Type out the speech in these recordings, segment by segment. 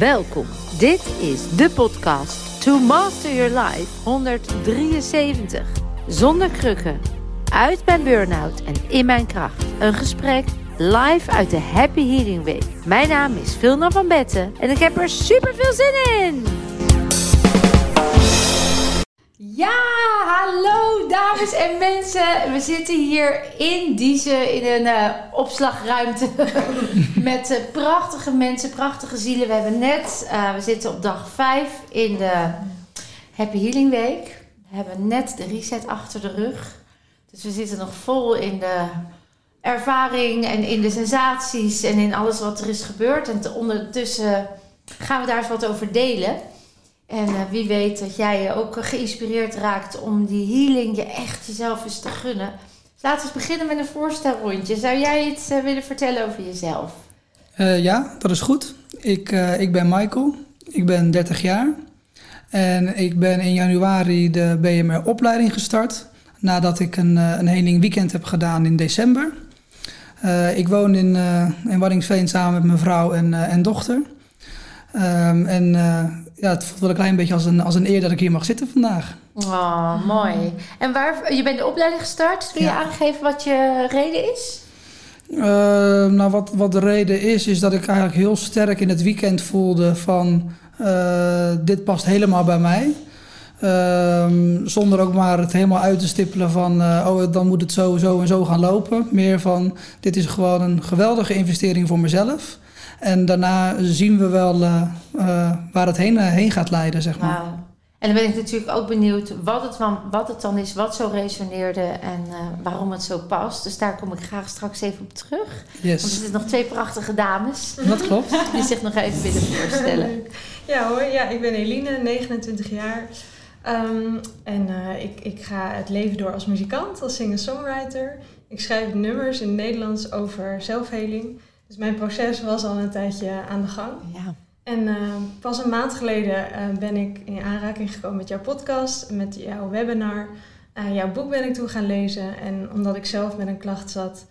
Welkom. Dit is de podcast To Master Your Life 173. Zonder krukken. Uit mijn burn-out en in mijn kracht. Een gesprek live uit de Happy Healing Week. Mijn naam is Vilna van Betten en ik heb er super veel zin in. Ja, hallo dames en mensen. We zitten hier in Diezen in een uh, opslagruimte met uh, prachtige mensen, prachtige zielen. We hebben net, uh, we zitten op dag 5 in de Happy Healing Week. We hebben net de reset achter de rug. Dus we zitten nog vol in de ervaring en in de sensaties en in alles wat er is gebeurd. En ondertussen gaan we daar eens wat over delen. En uh, wie weet dat jij ook geïnspireerd raakt om die healing je echt jezelf eens te gunnen. Dus laten we beginnen met een voorstelrondje. Zou jij iets uh, willen vertellen over jezelf? Ja, dat is goed. Ik, ik ben Michael. Ik ben 30 jaar. En ik ben in januari de BMR-opleiding gestart. Nadat ik een, een healing weekend heb gedaan in december. ik woon in, in Waddingsveen samen met mijn vrouw en, en dochter. Um, en ja, het voelt wel een klein beetje als een, als een eer dat ik hier mag zitten vandaag. Oh, mooi. En waar, je bent de opleiding gestart. Kun je ja. aangeven wat je reden is? Uh, nou, wat, wat de reden is, is dat ik eigenlijk heel sterk in het weekend voelde van... Uh, dit past helemaal bij mij. Uh, zonder ook maar het helemaal uit te stippelen van... oh, dan moet het zo, zo en zo gaan lopen. Meer van, dit is gewoon een geweldige investering voor mezelf... En daarna zien we wel uh, uh, waar het heen, uh, heen gaat leiden, zeg maar. Wow. En dan ben ik natuurlijk ook benieuwd wat het, dan, wat het dan is, wat zo resoneerde en waarom het zo past. Dus daar kom ik graag straks even op terug. Yes. Want er zitten nog twee prachtige dames. Dat klopt. Die zich nog even willen voorstellen. Ja hoor, ja, ik ben Eline, 29 jaar. Um, en ik, ik ga het leven door als muzikant, als singer-songwriter. Ik schrijf nummers in het Nederlands over zelfheling. Dus mijn proces was al een tijdje aan de gang. Ja. En uh, pas een maand geleden uh, ben ik in aanraking gekomen met jouw podcast, met jouw webinar. Jouw boek ben ik toen gaan lezen. En omdat ik zelf met een klacht zat,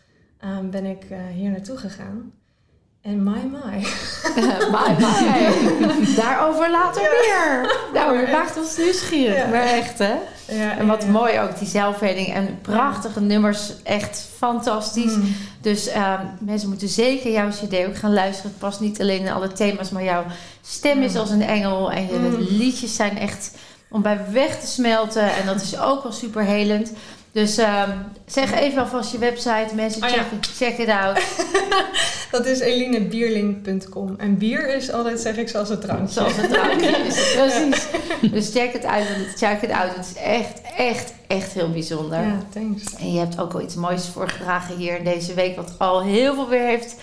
ben ik hier naartoe gegaan. En my my. my my. Daarover later ja. meer. Nou, het maakt ons nieuwsgierig. Ja. Maar echt, hè? Ja, en wat mooi ook, die zelfheling. En prachtige nummers. Echt fantastisch. Mm. Dus uh, mensen moeten zeker jouw cd ook gaan luisteren. Het past niet alleen in alle thema's, maar jouw stem is als een engel. En je Mm. liedjes zijn echt om bij weg te smelten. En dat is ook wel super helend. Dus uh, zeg even alvast je website. Mensen, Oh, check, ja. check it out. Dat is elinebierling.com. En bier is altijd, zeg ik, zoals het drankje. Zoals het drankje is. Precies. Dus check het uit. Want het, check it out. Het is echt, echt, echt heel bijzonder. Ja, thanks. En je hebt ook al iets moois voorgedragen hier in deze week. Wat al heel veel weer heeft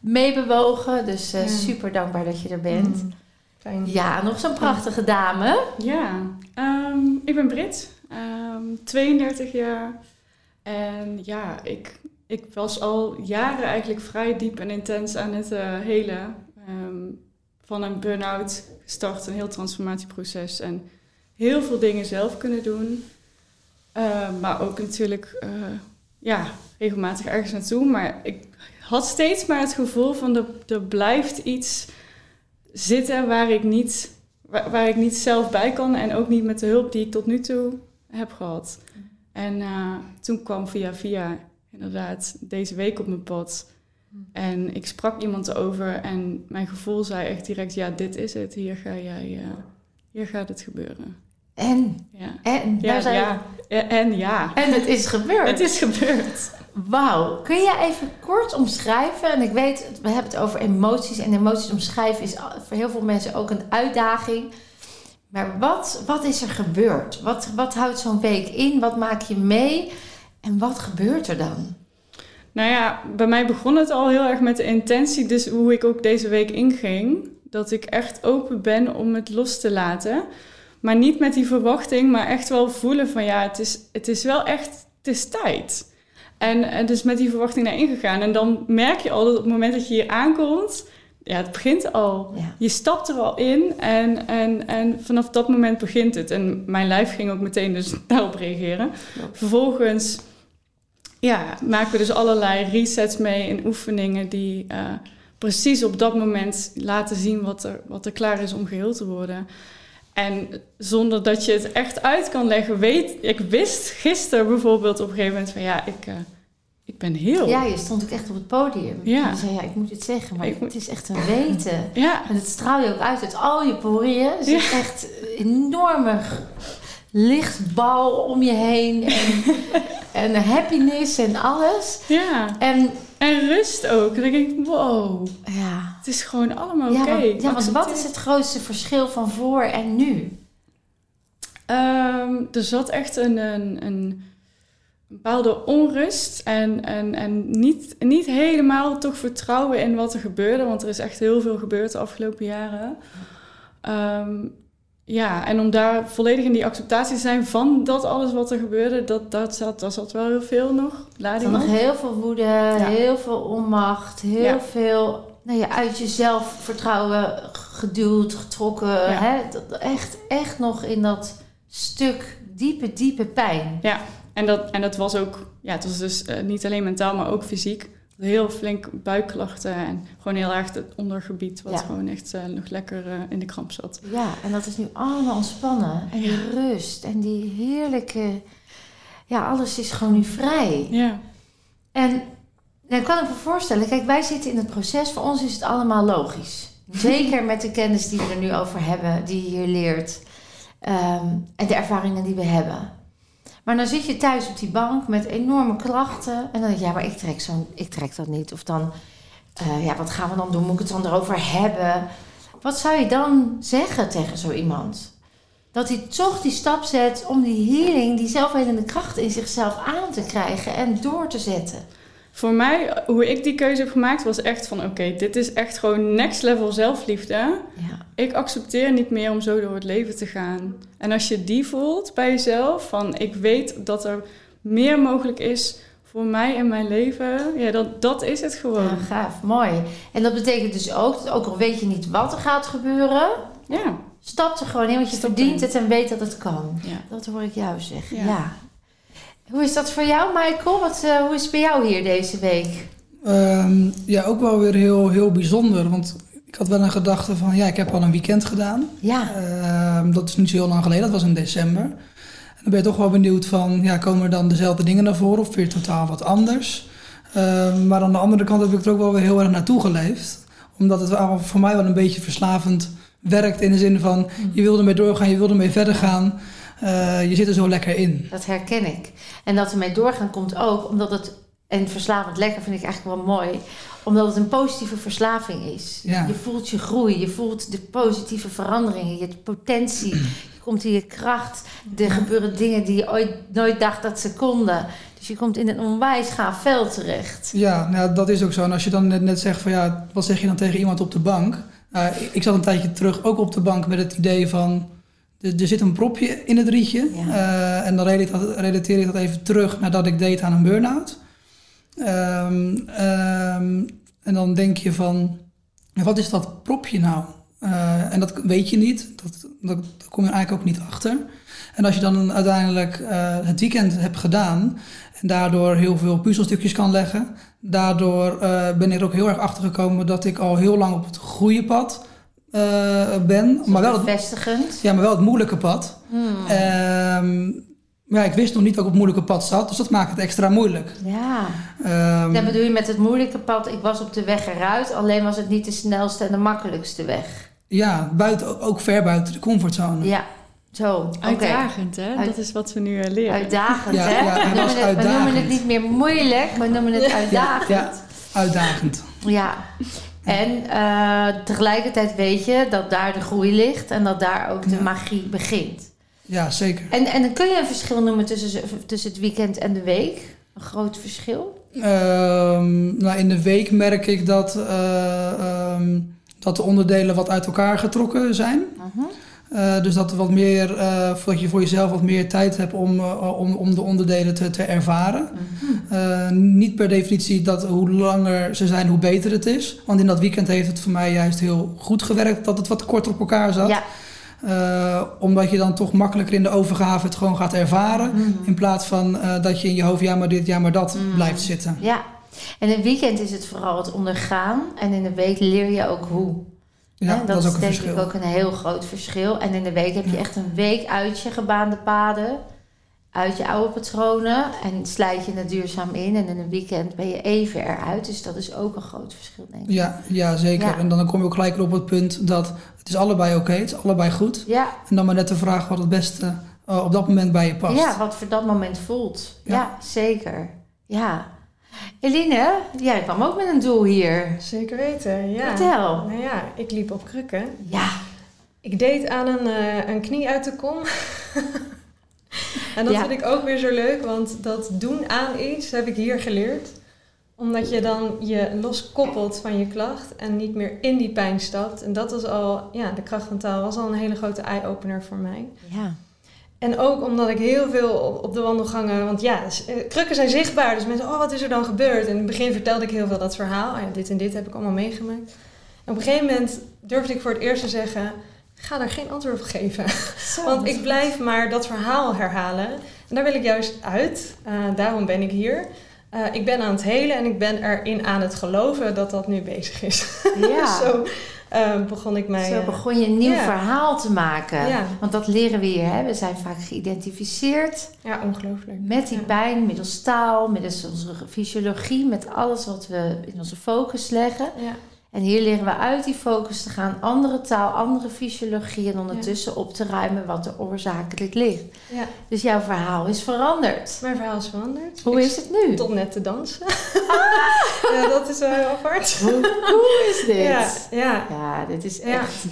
meebewogen. Dus uh, Ja. super dankbaar dat je er bent. Mm, Fijn. Ja, nog zo'n prachtige dame. Ja, ehm, ik ben Brit, ehm, 32 jaar. En ja, ik, ik was al jaren eigenlijk vrij diep en intens aan het uh, helen. Van een burn-out gestart, een heel transformatieproces. En heel veel dingen zelf kunnen doen. Uh, maar ook natuurlijk, uh, ja, regelmatig ergens naartoe. Maar ik had steeds maar het gevoel van, er, er blijft iets zitten waar ik, niet, waar, waar, ik niet zelf bij kan. En ook niet met de hulp die ik tot nu toe heb gehad. En uh, toen kwam via via inderdaad deze week op mijn pad. En ik sprak iemand erover en mijn gevoel zei echt direct... ja, dit is het, hier, ga jij, uh, hier gaat het gebeuren. En? Ja. En? Ja, Daar zijn ja. En ja. En het is gebeurd. Het is gebeurd. Wauw. Kun je even kort omschrijven? En ik weet, we hebben het over emoties. En emoties omschrijven is voor heel veel mensen ook een uitdaging. Maar wat, wat is er gebeurd? Wat, wat houdt zo'n week in? Wat maak je mee? En wat gebeurt er dan? Nou ja, bij mij begon het al heel erg met de intentie, dus hoe ik ook deze week inging. Dat ik echt open ben om het los te laten. Maar niet met die verwachting, maar echt wel voelen van ja, het is, het is wel echt, het is tijd. En, en dus met die verwachting naar ingegaan. En dan merk je al dat op het moment dat je hier aankomt, ja, het begint al. Ja. Je stapt er al in en, en, en vanaf dat moment begint het. En mijn lijf ging ook meteen dus daarop reageren. Ja. Vervolgens ja, maken we dus allerlei resets mee in oefeningen die uh, precies op dat moment laten zien wat er, wat er klaar is om geheel te worden. En zonder dat je het echt uit kan leggen, weet ik wist gisteren bijvoorbeeld op een gegeven moment van ja, ik, uh, ik ben heel. Ja, je stond ook echt op het podium. Ja. Je zei ja, ik moet het zeggen, maar Ik moet- het is echt een weten. Ja, En het straal je ook uit uit al je poriën. Er zit echt een enorme g- lichtbal om je heen. En, en happiness en alles. ja. En En rust ook. Dan denk ik, wow, ja, het is gewoon allemaal ja, oké. want, ja, want wat is het grootste verschil van voor en nu? Ehm, er zat echt een, een, een bepaalde onrust en, en, en niet, niet helemaal toch vertrouwen in wat er gebeurde, want er is echt heel veel gebeurd de afgelopen jaren. Ehm, ja, en om daar volledig in die acceptatie te zijn van dat alles wat er gebeurde, dat, dat zat, daar zat wel heel veel nog. Er Lading nog heel veel woede, heel veel onmacht, heel Ja. veel nou ja, uit jezelf vertrouwen geduwd, getrokken. Hè? Dat, echt, echt nog in dat stuk diepe, diepe pijn. En dat, en dat was ook, ja, het was dus eh, niet alleen mentaal, maar ook fysiek. Heel flink buikklachten en gewoon heel erg het ondergebied, wat Ja. gewoon echt eh, nog lekker eh, in de kramp zat. Ja, en dat is nu allemaal ontspannen. En die rust en die heerlijke... Ja, alles is gewoon nu vrij. Ja, En nou, ik kan ik me voorstellen, kijk, wij zitten in het proces. Voor ons is het allemaal logisch. Zeker met de kennis die we er nu over hebben, die je hier leert. ehm, en de ervaringen die we hebben. Maar dan zit je thuis op die bank met enorme klachten. En dan denk je, ja, maar ik trek, zo'n, ik trek dat niet. Of dan, eh, ja, wat gaan we dan doen? Moet ik het dan erover hebben? Wat zou je dan zeggen tegen zo iemand? Dat hij toch die stap zet om die healing, die zelfhelende kracht in zichzelf aan te krijgen en door te zetten. Voor mij, hoe ik die keuze heb gemaakt, was echt van: oké, dit is echt gewoon next level zelfliefde. Ja, Ik accepteer niet meer om zo door het leven te gaan. En als je die voelt bij jezelf, van ik weet dat er meer mogelijk is voor mij in mijn leven, ja, dat, dat is het gewoon. ja, gaaf, mooi. En dat betekent dus ook, dat ook al weet je niet wat er gaat gebeuren, Ja, stap er gewoon in, want je verdient het en weet dat het kan. ja. Dat hoor ik jou zeggen. Ja. Ja. Hoe is dat voor jou, Michael? Wat, eh, hoe is het bij jou hier deze week? Ehm, ja, ook wel weer heel, heel bijzonder. Want ik had wel een gedachte van, ja, ik heb al een weekend gedaan. Ja, Ehm, dat is niet zo heel lang geleden, dat was in december. En dan ben je toch wel benieuwd van, ja, komen er dan dezelfde dingen naar voren of weer totaal wat anders? Ehm, maar aan de andere kant heb ik er ook wel weer heel erg naartoe geleefd. Omdat het voor mij wel een beetje verslavend werkt in de zin van, je wilde ermee doorgaan, je wilde ermee verder gaan. Eh, je zit er zo lekker in. dat herken ik. En dat ermee doorgaan komt ook omdat het, en verslavend lekker vind ik eigenlijk wel mooi, omdat het een positieve verslaving is. Ja. Je voelt je groei, je voelt de positieve veranderingen, je potentie, je komt in je kracht. Er gebeuren dingen die je ooit nooit dacht dat ze konden. Dus je komt in een onwijs gaaf veld terecht. Ja, nou, dat is ook zo. En als je dan net, net zegt van ja, wat zeg je dan tegen iemand op de bank? Nou, ik zat een tijdje terug ook op de bank met het idee van er, er zit een propje in het rietje. Ja. Eh, en dan relateer ik, dat, even terug naar dat ik deed aan een burn-out. Ehm, ehm, en dan denk je van, wat is dat propje nou? Eh, en dat weet je niet. Dat, dat, daar kom je eigenlijk ook niet achter. En als je dan uiteindelijk eh, het weekend hebt gedaan en daardoor heel veel puzzelstukjes kan leggen, daardoor ben ik er ook heel erg achter gekomen dat ik al heel lang op het goede pad eh, ben, maar wel, het, Bevestigend. ja, maar wel het moeilijke pad. Hmm. Ehm, maar ja, ik wist nog niet dat ik op het moeilijke pad zat, dus dat maakt het extra moeilijk. Ja. Ehm, Dan bedoel je met het moeilijke pad, ik was op de weg eruit, alleen was het niet de snelste en de makkelijkste weg. ja, buiten, ook ver buiten de comfortzone. Ja, zo. Uitdagend, hè? Uit- Dat is wat we nu eh, leren. Uitdagend, Ja, hè? ja, we, noemen het, we noemen het niet meer moeilijk, we noemen het uitdagend. Ja, uitdagend. Ja. En eh, tegelijkertijd weet je dat daar de groei ligt en dat daar ook de Ja. magie begint. Ja, zeker. En, en dan kun je een verschil noemen tussen, tussen het weekend en de week? Een groot verschil? Ehm, nou, in de week merk ik dat, eh, ehm, dat de onderdelen wat uit elkaar getrokken zijn. Mhm. Eh, dus dat, wat meer, eh, dat je voor jezelf wat meer tijd hebt om, eh, om, om de onderdelen te, te ervaren. Mhm. Niet per definitie dat hoe langer ze zijn, hoe beter het is. Want in dat weekend heeft het voor mij juist heel goed gewerkt dat het wat korter op elkaar zat. Ja. Omdat je dan toch makkelijker in de overgave het gewoon gaat ervaren. Mhm. In plaats van dat je in je hoofd ja maar dit, ja maar dat Mm. blijft zitten. Ja, En in het weekend is het vooral het ondergaan. En in de week leer je ook hoe. Ja, dat, is ook een denk verschil. ik ook een heel groot verschil. En in de week heb je echt een week uit je gebaande paden. Uit je oude patronen. En slijt je het duurzaam in. En in een weekend ben je even eruit. Dus dat is ook een groot verschil, denk ik. Ja, ja, zeker. Ja. En dan kom je ook gelijk op het punt dat het is allebei oké, het is allebei goed. Ja, En dan maar net de vraag wat het beste eh, op dat moment bij je past. ja, wat voor dat moment voelt. Ja, Ja. zeker. Ja. Eline, jij kwam ook met een doel hier. Zeker weten, ja. Vertel. Nou ja, ik liep op krukken. Ja, Ik deed aan een, eh, een knie uit de kom. en dat Ja. vind ik ook weer zo leuk, want dat doen aan iets heb ik hier geleerd. Omdat je dan je loskoppelt van je klacht en niet meer in die pijn stapt. En dat was al, ja, de kracht van taal was al een hele grote eye-opener voor mij. ja. En ook omdat ik heel veel op, op de wandelgangen, want ja, eh, krukken zijn zichtbaar. Dus mensen, oh, wat is er dan gebeurd? En in het begin vertelde ik heel veel dat verhaal. Ah ja, dit en dit heb ik allemaal meegemaakt. En op een gegeven moment durfde ik voor het eerst te zeggen, ga daar geen antwoord op geven. Want ik blijf maar dat verhaal herhalen. En daar wil ik juist uit. Eh, daarom ben ik hier. Eh, ik ben aan het helen en ik ben erin aan het geloven dat dat nu bezig is. Ja. Zo eh, begon ik mij... Zo eh, begon je een nieuw verhaal te maken. Ja. Want dat leren we hier. Hè? We zijn vaak geïdentificeerd ja, ongelooflijk. met die Ja. pijn, middels taal, middels onze fysiologie, met alles wat we in onze focus leggen. Ja. En hier leren we uit die focus te gaan, andere taal, andere fysiologie en ondertussen op te ruimen wat er oorzakelijk ligt. ja, Dus jouw verhaal is veranderd. mijn verhaal is veranderd. Hoe Ik is het nu? stond net te dansen. ja, dat is wel heel apart. Hoe cool is dit? Ja, ja. Ja, dit is echt.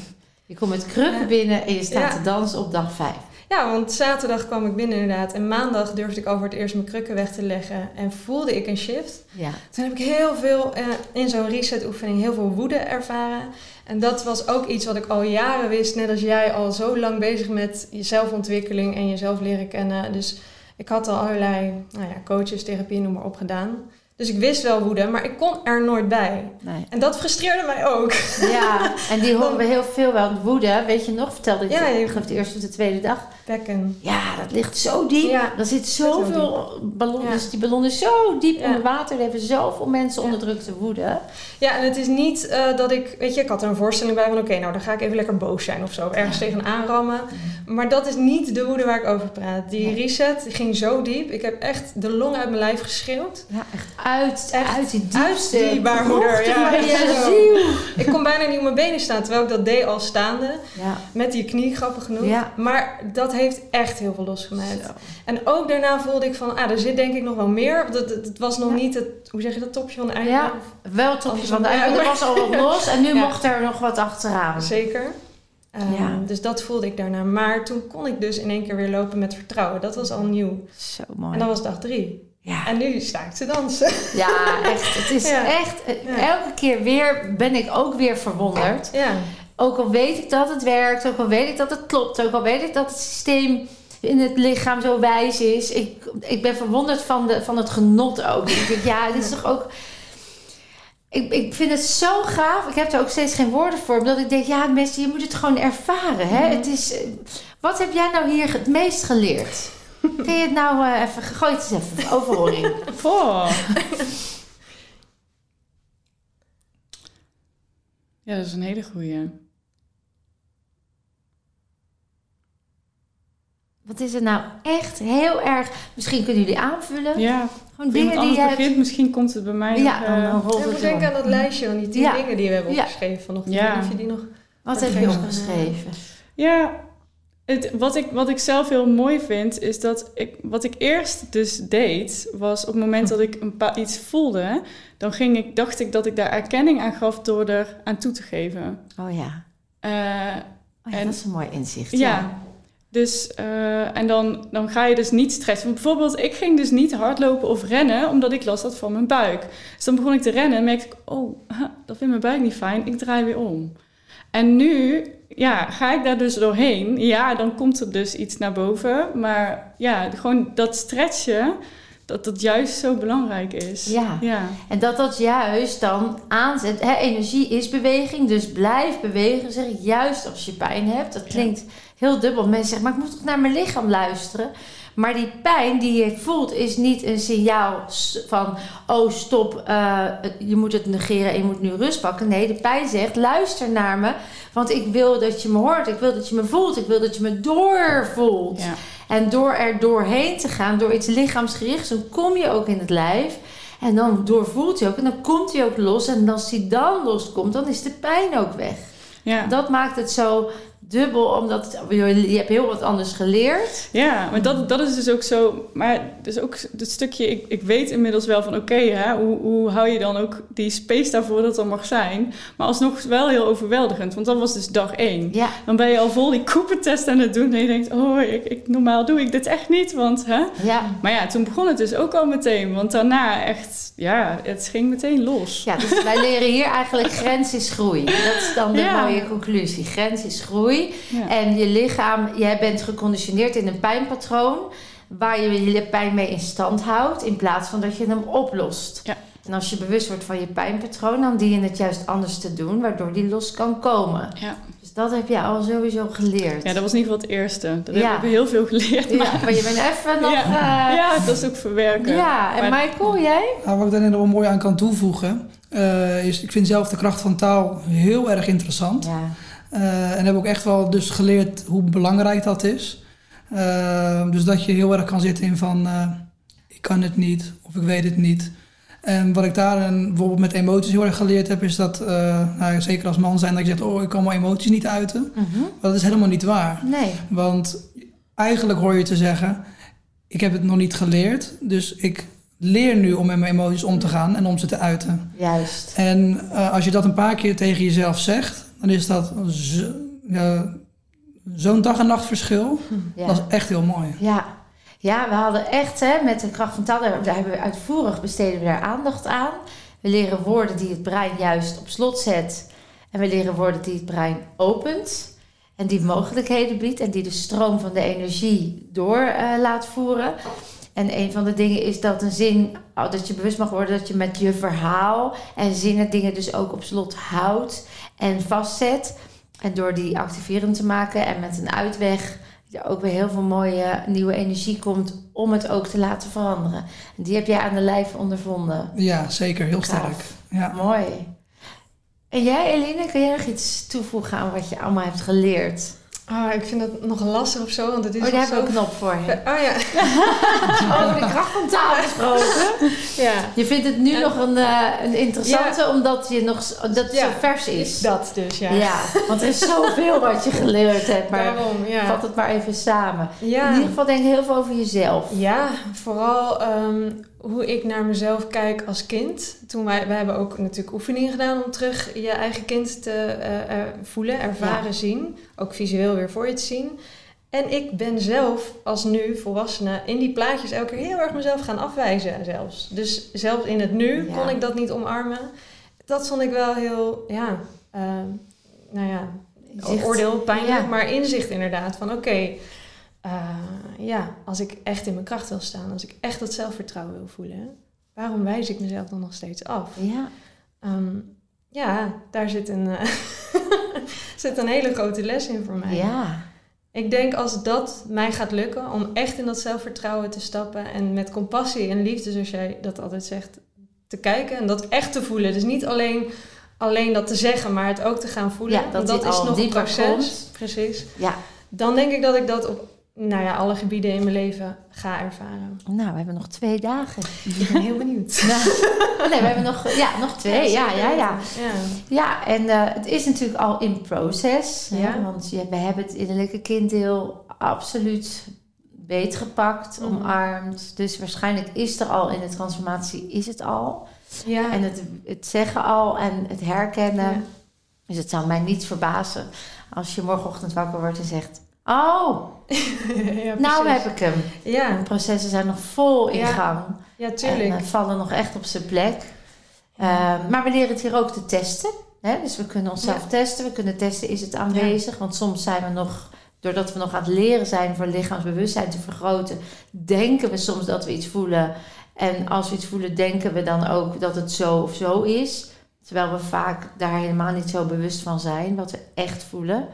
Je komt met krukken binnen en je staat te dansen op dag vijf. Ja, want zaterdag kwam ik binnen inderdaad. En maandag durfde ik al voor het eerst mijn krukken weg te leggen. En voelde ik een shift. Ja. Toen heb ik heel veel eh, in zo'n reset oefening heel veel woede ervaren. En dat was ook iets wat ik al jaren wist. Net als jij al zo lang bezig met je zelfontwikkeling en jezelf leren kennen. Dus ik had al allerlei nou ja, coaches, therapie, noem maar op gedaan. Dus ik wist wel woede, maar ik kon er nooit bij. Nee. En dat frustreerde mij ook. Ja, en die horen we heel veel wel. Woede, weet je nog? Vertelde ik Ja, je je- ik geloof de eerste of de tweede dag. Bekken. Ja, dat ligt zo diep. Ja, Er zit zo zoveel ballonnen. Ja. Dus die ballon is zo diep Ja. onder water. Er hebben zoveel mensen onderdrukte woede. Ja, en het is niet eh, dat ik, weet je, ik had er een voorstelling bij van oké, nou dan ga ik even lekker boos zijn of zo, ergens tegenaan rammen. Maar dat is niet de woede waar ik over praat. Die reset die ging zo diep. Ik heb echt de long uit mijn lijf geschreeuwd. Ja, echt uit, Echt uit die uit diepste die baarmoeder, ja. Ik kon bijna niet op mijn benen staan, terwijl ik dat deed al staande. Ja, Met die knie, grappig genoeg. Maar dat heeft echt heel veel losgemaakt. zo. En ook daarna voelde ik van, ah, er zit denk ik nog wel meer. Dat, het, was nog Ja. niet het, hoe zeg je dat, topje van de ijsberg? Ja. Wel het topje van de ijsberg. Er was al wat los en nu Ja. mocht er nog wat achteraan. Zeker. Ehm, Ja. Dus dat voelde ik daarna. Maar toen kon ik dus in één keer weer lopen met vertrouwen. Dat was al nieuw. Zo mooi. En dat was dag drie. ja. En nu sta ik te dansen. ja, echt. Het is Ja. echt... eh. Elke keer weer ben ik ook weer verwonderd. Ja, Ook al weet ik dat het werkt, ook al weet ik dat het klopt, ook al weet ik dat het systeem in het lichaam zo wijs is. Ik, ik ben verwonderd van, de, van het genot ook. Ik denk, ja, dit is toch ook. Ik, ik vind het zo gaaf. Ik heb er ook steeds geen woorden voor. Omdat ik denk, ja, mensen, je moet het gewoon ervaren. Hè? Mhm. Het is, wat heb jij nou hier het meest geleerd? Kun je het nou eh, even... Gooi het eens even overhoring. Voor. Ja, dat is een hele goeie. Wat is het nou echt heel erg... Misschien kunnen jullie aanvullen. Ja, Gewoon dingen die anders je hebt... begint, misschien komt het bij mij Ja, nog, dan, ik het door. aan dat lijstje van die tien Ja. dingen die we hebben opgeschreven vanochtend. Ja. Of je die nog... Wat heb je opgeschreven? Ja, het, wat, ik, wat ik zelf heel mooi vind, is dat ik, wat ik eerst dus deed, was op het moment dat ik een iets voelde, dan ging ik, dacht ik dat ik daar erkenning aan gaf door er aan toe te geven. Oh ja. Eh, Oh ja, En- dat is een mooi inzicht. ja. Dus, eh, en dan, dan ga je dus niet stressen. Want bijvoorbeeld, ik ging dus niet hardlopen of rennen, omdat ik last had van mijn buik. Dus dan begon ik te rennen en merkte ik, oh, dat vindt mijn buik niet fijn, ik draai weer om. En nu, ja, ga ik daar dus doorheen. Ja, dan komt er dus iets naar boven. Maar ja, gewoon dat stretchen, dat dat juist zo belangrijk is. Ja. Ja, En dat dat juist dan aanzet. Hè, energie is beweging, dus blijf bewegen. Zeg ik juist als je pijn hebt. Dat klinkt heel dubbel. Mensen zeggen, maar ik moet toch naar mijn lichaam luisteren. Maar die pijn die je voelt is niet een signaal van... oh, stop, eh, je moet het negeren en je moet nu rust pakken. Nee, de pijn zegt, luister naar me. Want ik wil dat je me hoort, ik wil dat je me voelt, ik wil dat je me doorvoelt. Ja. En door er doorheen te gaan, door iets lichaamsgerichts, dan kom je ook in het lijf. En dan doorvoelt je ook en dan komt hij ook los. En als hij dan loskomt, dan is de pijn ook weg. Ja. Dat maakt het zo dubbel, omdat je hebt heel wat anders geleerd. Ja, maar dat, dat is dus ook zo. Maar dus ook het stukje, ik, ik weet inmiddels wel van oké, hè, hoe, hoe hou je dan ook die space daarvoor dat er mag zijn? Maar alsnog wel heel overweldigend, want dat was dus dag één. Ja, Dan ben je al vol die koepentest aan het doen en je denkt, oh, ik, ik, normaal doe ik dit echt niet, want hè. ja. Maar ja, toen begon het dus ook al meteen, want daarna echt, ja, het ging meteen los. ja, dus wij leren hier eigenlijk grens is groei. Dat is dan de Ja. mooie conclusie. Grens is groei. Ja. En je lichaam, jij bent geconditioneerd in een pijnpatroon waar je je pijn mee in stand houdt, in plaats van dat je hem oplost. Ja. En als je bewust wordt van je pijnpatroon, dan dien je het juist anders te doen, waardoor die los kan komen. Ja. Dus dat heb je al sowieso geleerd. ja, dat was in ieder geval het eerste. Dat Ja. hebben we heel veel geleerd. Ja, Maar, je bent even nog... ja. eh, ja, dat is ook verwerken. ja. en Maar- Michael, jij? Nou, wat ik daar nog wel mooi aan kan toevoegen, eh, is ik vind zelf de kracht van taal heel erg interessant. Ja. Eh, en heb ook echt wel dus geleerd hoe belangrijk dat is. Eh, dus dat je heel erg kan zitten in van eh, ik kan het niet of ik weet het niet. En wat ik daar en bijvoorbeeld met emoties heel erg geleerd heb, is dat, eh, nou, zeker als man zijn, dat je zegt, oh ik kan mijn emoties niet uiten. Mhm. Maar dat is helemaal niet waar. Nee. Want eigenlijk hoor je te zeggen, ik heb het nog niet geleerd, dus ik leer nu om met mijn emoties om te gaan en om ze te uiten. Juist. En als je dat een paar keer tegen jezelf zegt, dan is dat zo- ja, zo'n dag en nacht verschil. Ja. Dat is echt heel mooi. Ja. ja, we hadden echt hè, met de kracht van taal, daar daar hebben we uitvoerig besteden we daar aandacht aan. We leren woorden die het brein juist op slot zet. En we leren woorden die het brein opent. En die mogelijkheden biedt en die de stroom van de energie door eh, laat voeren. En een van de dingen is dat een zin, oh, dat je bewust mag worden dat je met je verhaal en zinnen dingen dus ook op slot houdt en vastzet. En door die activerend te maken en met een uitweg er ook weer heel veel mooie nieuwe energie komt om het ook te laten veranderen. En die heb jij aan de lijf ondervonden. Ja, zeker. Heel sterk. Ja. Mooi. En jij, Eline, kun jij nog iets toevoegen aan wat je allemaal hebt geleerd? Ah, ik vind het nog lastig of zo, want het is Oh, daar zo... we een knop voor. Hè? Oh ja, Over de kracht van taal gesproken. ja. Je vindt het nu nog een, eh, een interessante, omdat je nog, dat het Ja. zo vers is. Dat dus, ja. Ja. want er is zoveel wat je geleerd hebt. Maar Daarom, ja. vat het maar even samen. ja. In ieder geval denk ik heel veel over jezelf. Ja, vooral ehm, hoe ik naar mezelf kijk als kind. Toen wij, wij hebben ook natuurlijk oefeningen gedaan om terug je eigen kind te eh, voelen, ervaren, zien. Ook visueel weer voor je te zien. En ik ben zelf als nu volwassene in die plaatjes elke keer heel erg mezelf gaan afwijzen zelfs. Dus zelfs in het nu Ja. kon ik dat niet omarmen. Dat vond ik wel heel, ja, eh, nou ja, Inzicht. oordeel, pijnlijk, Ja. maar inzicht inderdaad. Van oké, eh, ja, als ik echt in mijn kracht wil staan, als ik echt dat zelfvertrouwen wil voelen, waarom wijs ik mezelf dan nog steeds af? Ja. Ehm, ja, daar zit een, eh, zit een hele grote les in voor mij. Ja. Ik denk als dat mij gaat lukken om echt in dat zelfvertrouwen te stappen en met compassie en liefde, zoals jij dat altijd zegt, te kijken en dat echt te voelen. Dus niet alleen, alleen dat te zeggen, maar het ook te gaan voelen. Ja, dat al is nog een proces. komt. Precies. Ja. Dan denk ik dat ik dat op nou ja, alle gebieden in mijn leven ga ervaren. Nou, we hebben nog twee dagen. Ik ben heel benieuwd. Nou, nee, we hebben nog, ja, nog twee. Ja, ja, ja. ja. Ja, en eh, het is natuurlijk al in proces. Ja. want we hebben het innerlijke kinddeel absoluut beetgepakt, Mhm. omarmd. Dus waarschijnlijk is er al in de transformatie, is het al. Ja. En het, het zeggen al en het herkennen. Dus het zou mij niets verbazen als je morgenochtend wakker wordt en zegt... Oh, ja, nou heb ik hem. Ja, De processen zijn nog vol in Ja, gang. ja, En tuurlijk. eh, vallen nog echt op zijn plek. Eh, maar we leren het hier ook te testen. Hè? Dus we kunnen onszelf Ja. testen. We kunnen testen, is het aanwezig? Want soms zijn we nog, doordat we nog aan het leren zijn voor lichaamsbewustzijn te vergroten, denken we soms dat we iets voelen. En als we iets voelen, denken we dan ook dat het zo of zo is. Terwijl we vaak daar helemaal niet zo bewust van zijn, wat we echt voelen.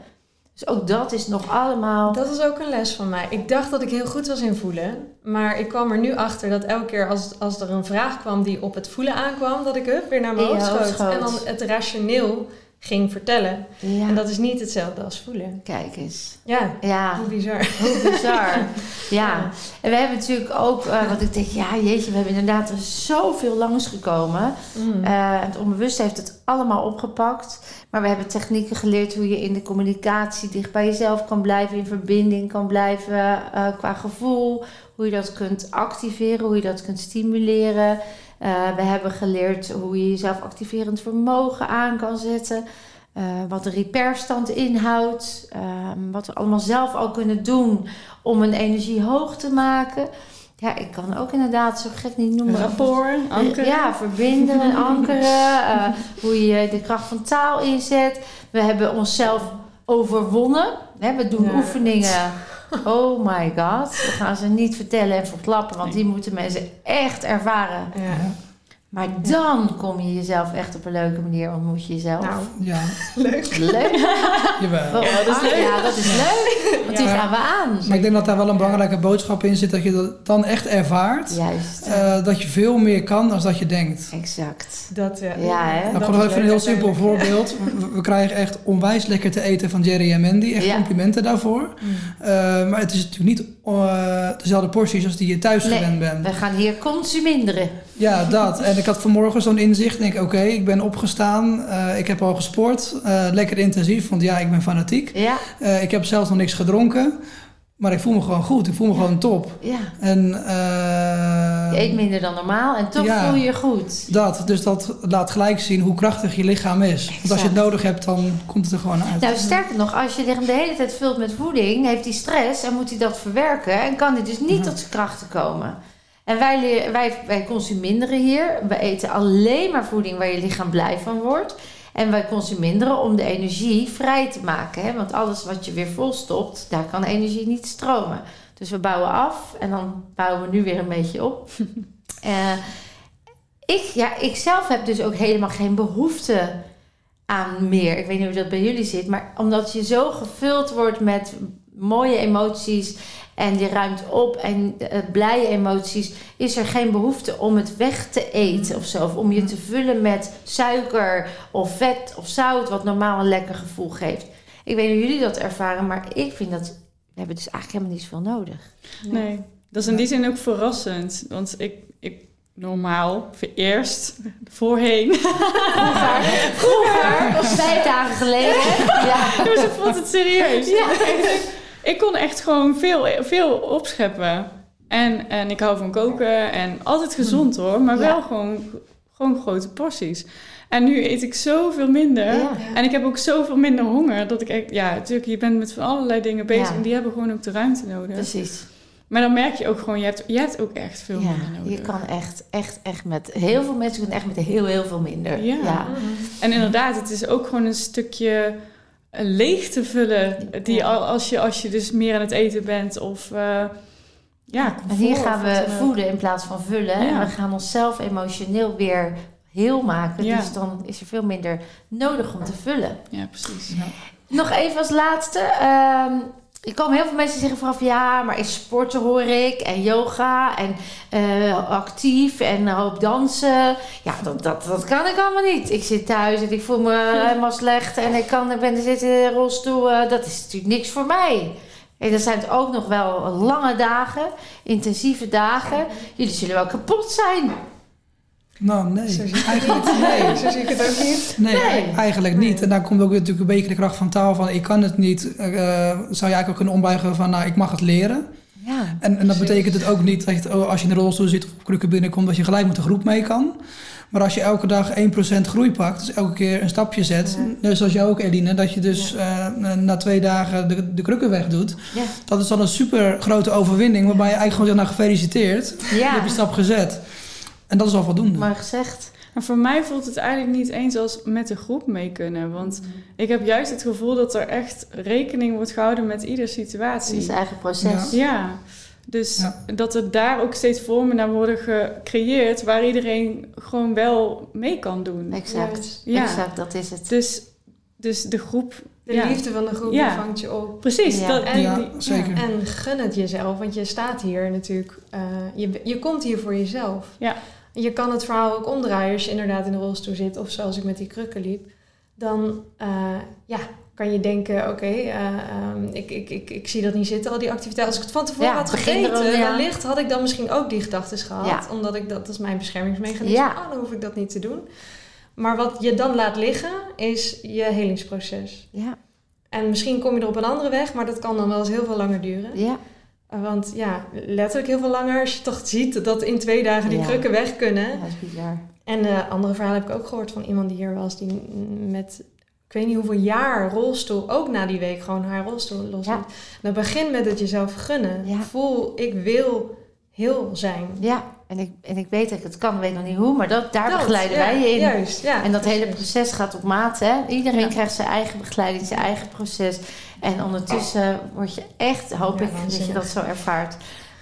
Dus ook dat is nog allemaal... Dat is ook een les van mij. Ik dacht dat ik heel goed was in voelen. Maar ik kwam er nu achter dat elke keer als, als er een vraag kwam die op het voelen aankwam, dat ik hup, weer naar mijn hoofd schoot. En dan het rationeel ging vertellen. Ja, En dat is niet hetzelfde als voelen. kijk eens. Ja, Ja, hoe bizar. hoe bizar. ja. Ja. En we hebben natuurlijk ook, eh wat ik denk, ja jeetje, we hebben inderdaad er zoveel langsgekomen. Mm. Eh, het onbewust heeft het allemaal opgepakt. Maar we hebben technieken geleerd hoe je in de communicatie dicht bij jezelf kan blijven, in verbinding kan blijven eh, qua gevoel. Hoe je dat kunt activeren, hoe je dat kunt stimuleren. Eh, we hebben geleerd hoe je jezelf activerend vermogen aan kan zetten. Eh, wat de repairstand inhoudt. ehm, wat we allemaal zelf al kunnen doen om een energie hoog te maken. Ja, ik kan ook inderdaad zo gek niet noemen. Rapport, ankeren. Ja, verbinden en ankeren. eh, hoe je de kracht van taal inzet. We hebben onszelf overwonnen. Hè, we doen Ja. oefeningen. Oh my god. We gaan ze niet vertellen en verklappen, want die moeten mensen echt ervaren. Ja. Maar dan kom je jezelf echt op een leuke manier, ontmoet je jezelf. Nou, Ja, leuk. leuk. jawel. Ja, dat is leuk. Ja, dat is leuk. Want die Ja. gaan we aan. Maar ik denk dat daar wel een belangrijke boodschap in zit, dat je dat dan echt ervaart. Juist. eh, dat je veel meer kan dan dat je denkt. Exact. Dat, ja. Ja, hè? Nou, gewoon is even een heel simpel voorbeeld. We, we krijgen echt onwijs lekker te eten van Jerry en Mandy. Echt Ja. complimenten daarvoor. Mm. Eh, maar het is natuurlijk niet eh, dezelfde porties als die je thuis Nee. gewend bent. We gaan hier consuminderen. Ja, dat. En ik had vanmorgen zo'n inzicht. Ik denk, oké, ik ben opgestaan. eh, ik heb al gesport. eh, lekker intensief, want ja, ik ben fanatiek. Ja, Eh, ik heb zelfs nog niks gedronken. Maar ik voel me gewoon goed. Ik voel me gewoon top. ja. En Je eet minder dan normaal en toch ja. voel je je goed. dat. Dus dat laat gelijk zien hoe krachtig je lichaam is. Want als je het nodig hebt, dan komt het er gewoon uit. Nou, sterker nog, als je lichaam de hele tijd vult met voeding, heeft hij stress en moet hij dat verwerken en kan hij dus niet tot zijn krachten komen. En wij, wij, wij consuminderen hier. We eten alleen maar voeding waar je lichaam blij van wordt. En wij consuminderen om de energie vrij te maken. Hè? Want alles wat je weer volstopt, daar kan energie niet stromen. Dus we bouwen af en dan bouwen we nu weer een beetje op. Eh, ik, ja, ik zelf heb dus ook helemaal geen behoefte aan meer. Ik weet niet hoe dat bij jullie zit, maar omdat je zo gevuld wordt met mooie emoties en je ruimt op en eh, blije emoties, is er geen behoefte om het weg te eten of zo. Of om je te vullen met suiker of vet of zout, wat normaal een lekker gevoel geeft. Ik weet niet hoe jullie dat ervaren, maar ik vind dat we hebben dus eigenlijk helemaal niet zoveel nodig. Nee, dat is in die zin ook verrassend. Want ik, ik normaal, eerst, voorheen. Vroeger, vijf dagen geleden. Ja. Ja, maar ze vond het serieus. Ja. Ik, kon echt gewoon veel, veel opscheppen. En, en ik hou van koken en altijd gezond hoor, maar Ja. wel gewoon, gewoon grote porties. En nu eet ik zoveel minder. Ja. En ik heb ook zoveel minder honger. Dat ik echt, ja, natuurlijk, je bent met van allerlei dingen bezig. Ja. En die hebben gewoon ook de ruimte nodig. Precies. Maar dan merk je ook gewoon, je hebt, je hebt ook echt veel Ja, minder nodig. je kan echt, echt, echt met heel veel mensen kunnen echt met heel, heel veel minder. Ja. ja. En inderdaad, het is ook gewoon een stukje leeg te vullen. Die Ja. al als je, als je dus meer aan het eten bent of eh ja, En hier gaan we voeden in plaats van vullen. En Ja. we gaan onszelf emotioneel weer heel maken. Ja. Dus dan is er veel minder nodig om te vullen. Ja, precies. Nog even als laatste. ehm, er komen heel veel mensen zeggen vooraf... ja, maar is sporten hoor ik en yoga en eh, actief en hoop dansen. Ja, dat, dat, dat kan ik allemaal niet. Ik zit thuis en ik voel me helemaal slecht... en ik, kan, ik ben zitten in een rolstoel. eh, dat is natuurlijk niks voor mij. En dan zijn het ook nog wel lange dagen, intensieve dagen. Jullie zullen wel kapot zijn. Nou, nee. Zo zie Eigenlijk nee. Zo zie ik het ook niet. Nee, Nee. eigenlijk niet. En daar komt ook natuurlijk een beetje de kracht van taal van... ik kan het niet, eh, zou je eigenlijk ook kunnen ombuigen van... nou, ik mag het leren. Ja, En, en dat betekent het ook niet dat je, oh, als je in de rolstoel zit of op krukken binnenkomt... dat je gelijk met de groep mee kan. Maar als je elke dag 1% groei pakt, dus elke keer een stapje zet... Ja. net zoals jij ook, Eline, dat je dus eh, na twee dagen de, de krukken wegdoet... ja, dat is dan een super grote overwinning... waarbij je eigenlijk gewoon zegt, nou gefeliciteerd, je hebt die stap gezet. En dat is al voldoende. mooi gezegd. Maar voor mij voelt het eigenlijk niet eens als met de groep mee kunnen. Want ik heb juist het gevoel dat er echt rekening wordt gehouden met iedere Het situatie. is eigen proces. Ja, dus Ja. dat er daar ook steeds vormen naar worden gecreëerd waar iedereen gewoon wel mee kan doen. Exact. Ja. Exact, dat is het. Dus, dus de groep De Ja. liefde van de groep Ja. die vangt je op. Precies. Ja. Dat, Ja, zeker. En gun het jezelf, want je staat hier natuurlijk. eh, je, je komt hier voor jezelf. Ja. Je kan het verhaal ook omdraaien als je inderdaad in de rolstoel zit, of zoals ik met die krukken liep. Dan eh, ja, kan je denken: oké, eh, ehm, ik, ik, ik, ik zie dat niet zitten, al die activiteiten. Als ik het van tevoren Ja, had gegeten, ja. wellicht had ik dan misschien ook die gedachten gehad. Ja. Omdat ik dat, dat is mijn beschermingsmechanisme. Ja. Ah, dan hoef ik dat niet te doen. Maar wat je dan laat liggen, is je helingsproces. Ja, En misschien kom je er op een andere weg, maar dat kan dan wel eens heel veel langer duren. ja, Want ja, letterlijk heel veel langer. Als je toch ziet dat in twee dagen die Ja. krukken weg kunnen. ja, dat is bizar. En eh andere verhalen heb ik ook gehoord van iemand die hier was. Die met, ik weet niet hoeveel jaar rolstoel, ook na die week gewoon haar rolstoel los. Ja. Dan begin met het jezelf gunnen. Ja. Voel, ik wil heel zijn. Ja, en ik, en ik weet dat ik het kan, weet nog niet hoe, maar dat, daar Dat, begeleiden ja, wij je in. Juist, ja. En dat hele proces gaat op maat. Hè? Iedereen krijgt zijn eigen begeleiding, zijn eigen proces. En ondertussen word je echt, hoop Ja, ik, dat je dat zo ervaart.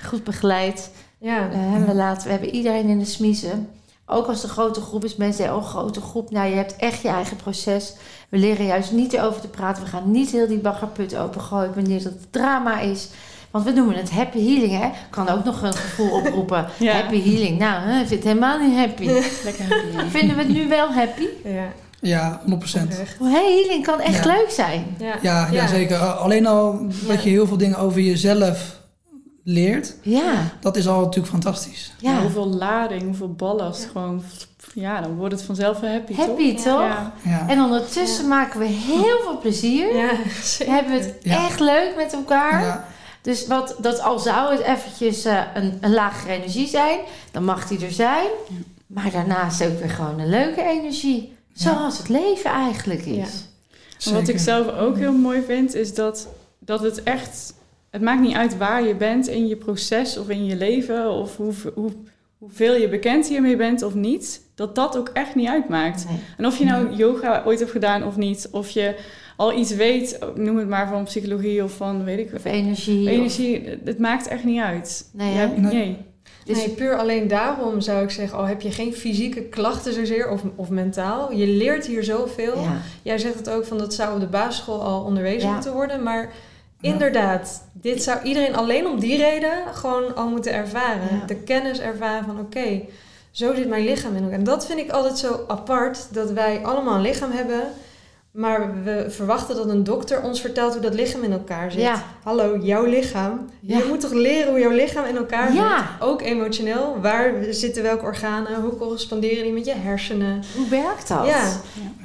Goed begeleid. Ja. Eh, we, laten, we hebben iedereen in de smiezen. Ook als de grote groep is, mensen zeggen, oh grote groep. Nou, je hebt echt je eigen proces. We leren juist niet erover te praten. We gaan niet heel die baggerput opengooien wanneer dat het drama is. Want we noemen het happy healing, hè. Kan ook nog een gevoel oproepen. Ja. Happy healing. Nou, ik vind het helemaal niet happy. Lekker happy. Vinden we het nu wel happy? Ja, Ja, 100%. oprecht. Oh, hey, healing kan echt Ja. leuk zijn. Ja, Ja, ja, zeker. Uh, Alleen al dat je heel veel dingen over jezelf leert, Ja, dat is al natuurlijk fantastisch. Ja. ja. Hoeveel lading, hoeveel ballast. Gewoon, ja, dan wordt het vanzelf wel happy, Happy, toch? toch? Ja. Ja, En ondertussen maken we heel veel plezier. Ja, zeker. Hebben we het Ja. echt leuk met elkaar. ja, Dus wat, dat al zou het eventjes eh, een, een lagere energie zijn, dan mag die er zijn. Ja. Maar daarnaast ook weer gewoon een leuke energie. Zoals het leven eigenlijk is. Wat ik zelf ook heel mooi vind, is dat, dat het echt... Het maakt niet uit waar je bent in je proces of in je leven... of hoe, hoe, hoeveel je bekend hiermee bent of niet... dat dat ook echt niet uitmaakt. Nee. En of je nou yoga ooit hebt gedaan of niet... of je al iets weet, noem het maar van psychologie of van, weet ik... Of energie. Energie, het maakt echt niet uit. Nee, Je hè? hebt- Nee. Nee. Dus nee, puur alleen daarom zou ik zeggen, al heb je geen fysieke klachten zozeer of, of mentaal, je leert hier zoveel. ja. Jij zegt het ook van dat zou op de basisschool al onderwezen Ja. moeten worden, maar inderdaad, dit zou iedereen alleen om die reden gewoon al moeten ervaren. Ja. De kennis ervaren van oké, zo zit mijn lichaam in elkaar. En dat vind ik altijd zo apart, dat wij allemaal een lichaam hebben, maar we verwachten dat een dokter ons vertelt hoe dat lichaam in elkaar zit. Ja. Hallo, jouw lichaam. Ja. Je moet toch leren hoe jouw lichaam in elkaar zit? Ook emotioneel. Waar zitten welke organen? Hoe corresponderen die met je hersenen? Hoe werkt dat? Ja.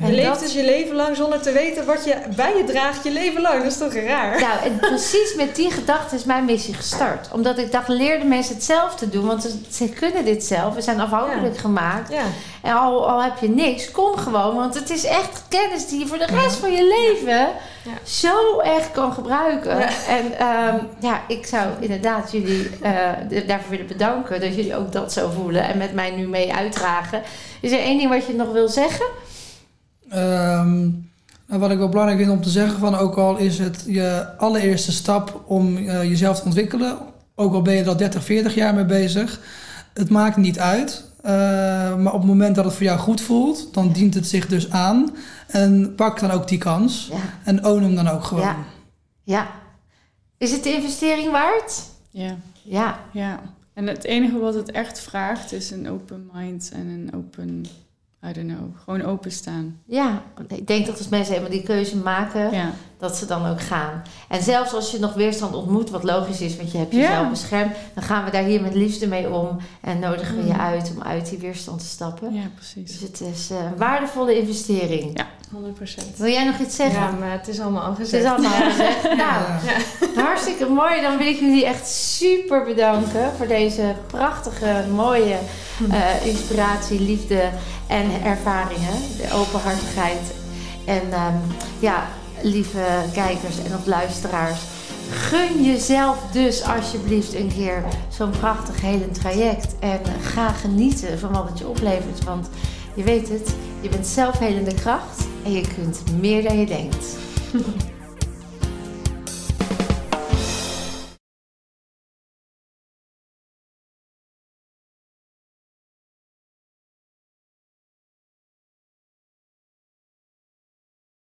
Je leeft dat- dus je leven lang zonder te weten wat je bij je draagt je leven lang. Dat is toch raar? Nou, en precies met die gedachte is mijn missie gestart. Omdat ik dacht, leer de mensen het zelf te doen. Want ze, ze kunnen dit zelf. We zijn afhankelijk gemaakt. En al, al heb je niks, kom gewoon. Want het is echt kennis die je voor de rest van je leven zo echt kan gebruiken. Ja. En ehm, ja, ik zou inderdaad jullie eh, daarvoor willen bedanken. Dat jullie ook dat zo voelen. En met mij nu mee uitdragen. Is er één ding wat je nog wil zeggen? Ehm, nou, wat ik wel belangrijk vind om te zeggen, van ook al is het je allereerste stap om eh, jezelf te ontwikkelen, ook al ben je er al 30, 40 jaar mee bezig, het maakt niet uit. Eh, maar op het moment dat het voor jou goed voelt, dan dient het zich dus aan. En pak dan ook die kans. Ja. En own hem dan ook gewoon. Ja. ja. Is het de investering waard? Ja. Ja. Ja, en het enige wat het echt vraagt is een open mind en een open, I don't know, gewoon openstaan. Ja, ik denk dat als mensen helemaal die keuze maken, Ja, dat ze dan ook gaan. En zelfs als je nog weerstand ontmoet, wat logisch is, want je hebt Ja. jezelf beschermd, dan gaan we daar hier met liefde mee om en nodigen we je Mm. uit om uit die weerstand te stappen. ja Dus precies. het is eh, een waardevolle investering. Ja. 100%. Wil jij nog iets zeggen? Ja, maar het is allemaal al Het gezegd. is allemaal gezegd. Nou, Ja. Hartstikke mooi. Dan wil ik jullie echt super bedanken voor deze prachtige, mooie eh, inspiratie, liefde en ervaringen. De openhartigheid. En ehm, ja, lieve kijkers en of luisteraars. Gun jezelf dus alsjeblieft een keer zo'n prachtig helend traject. En ga genieten van wat het je oplevert. Want je weet het, je bent zelf helende kracht en je kunt meer dan je denkt.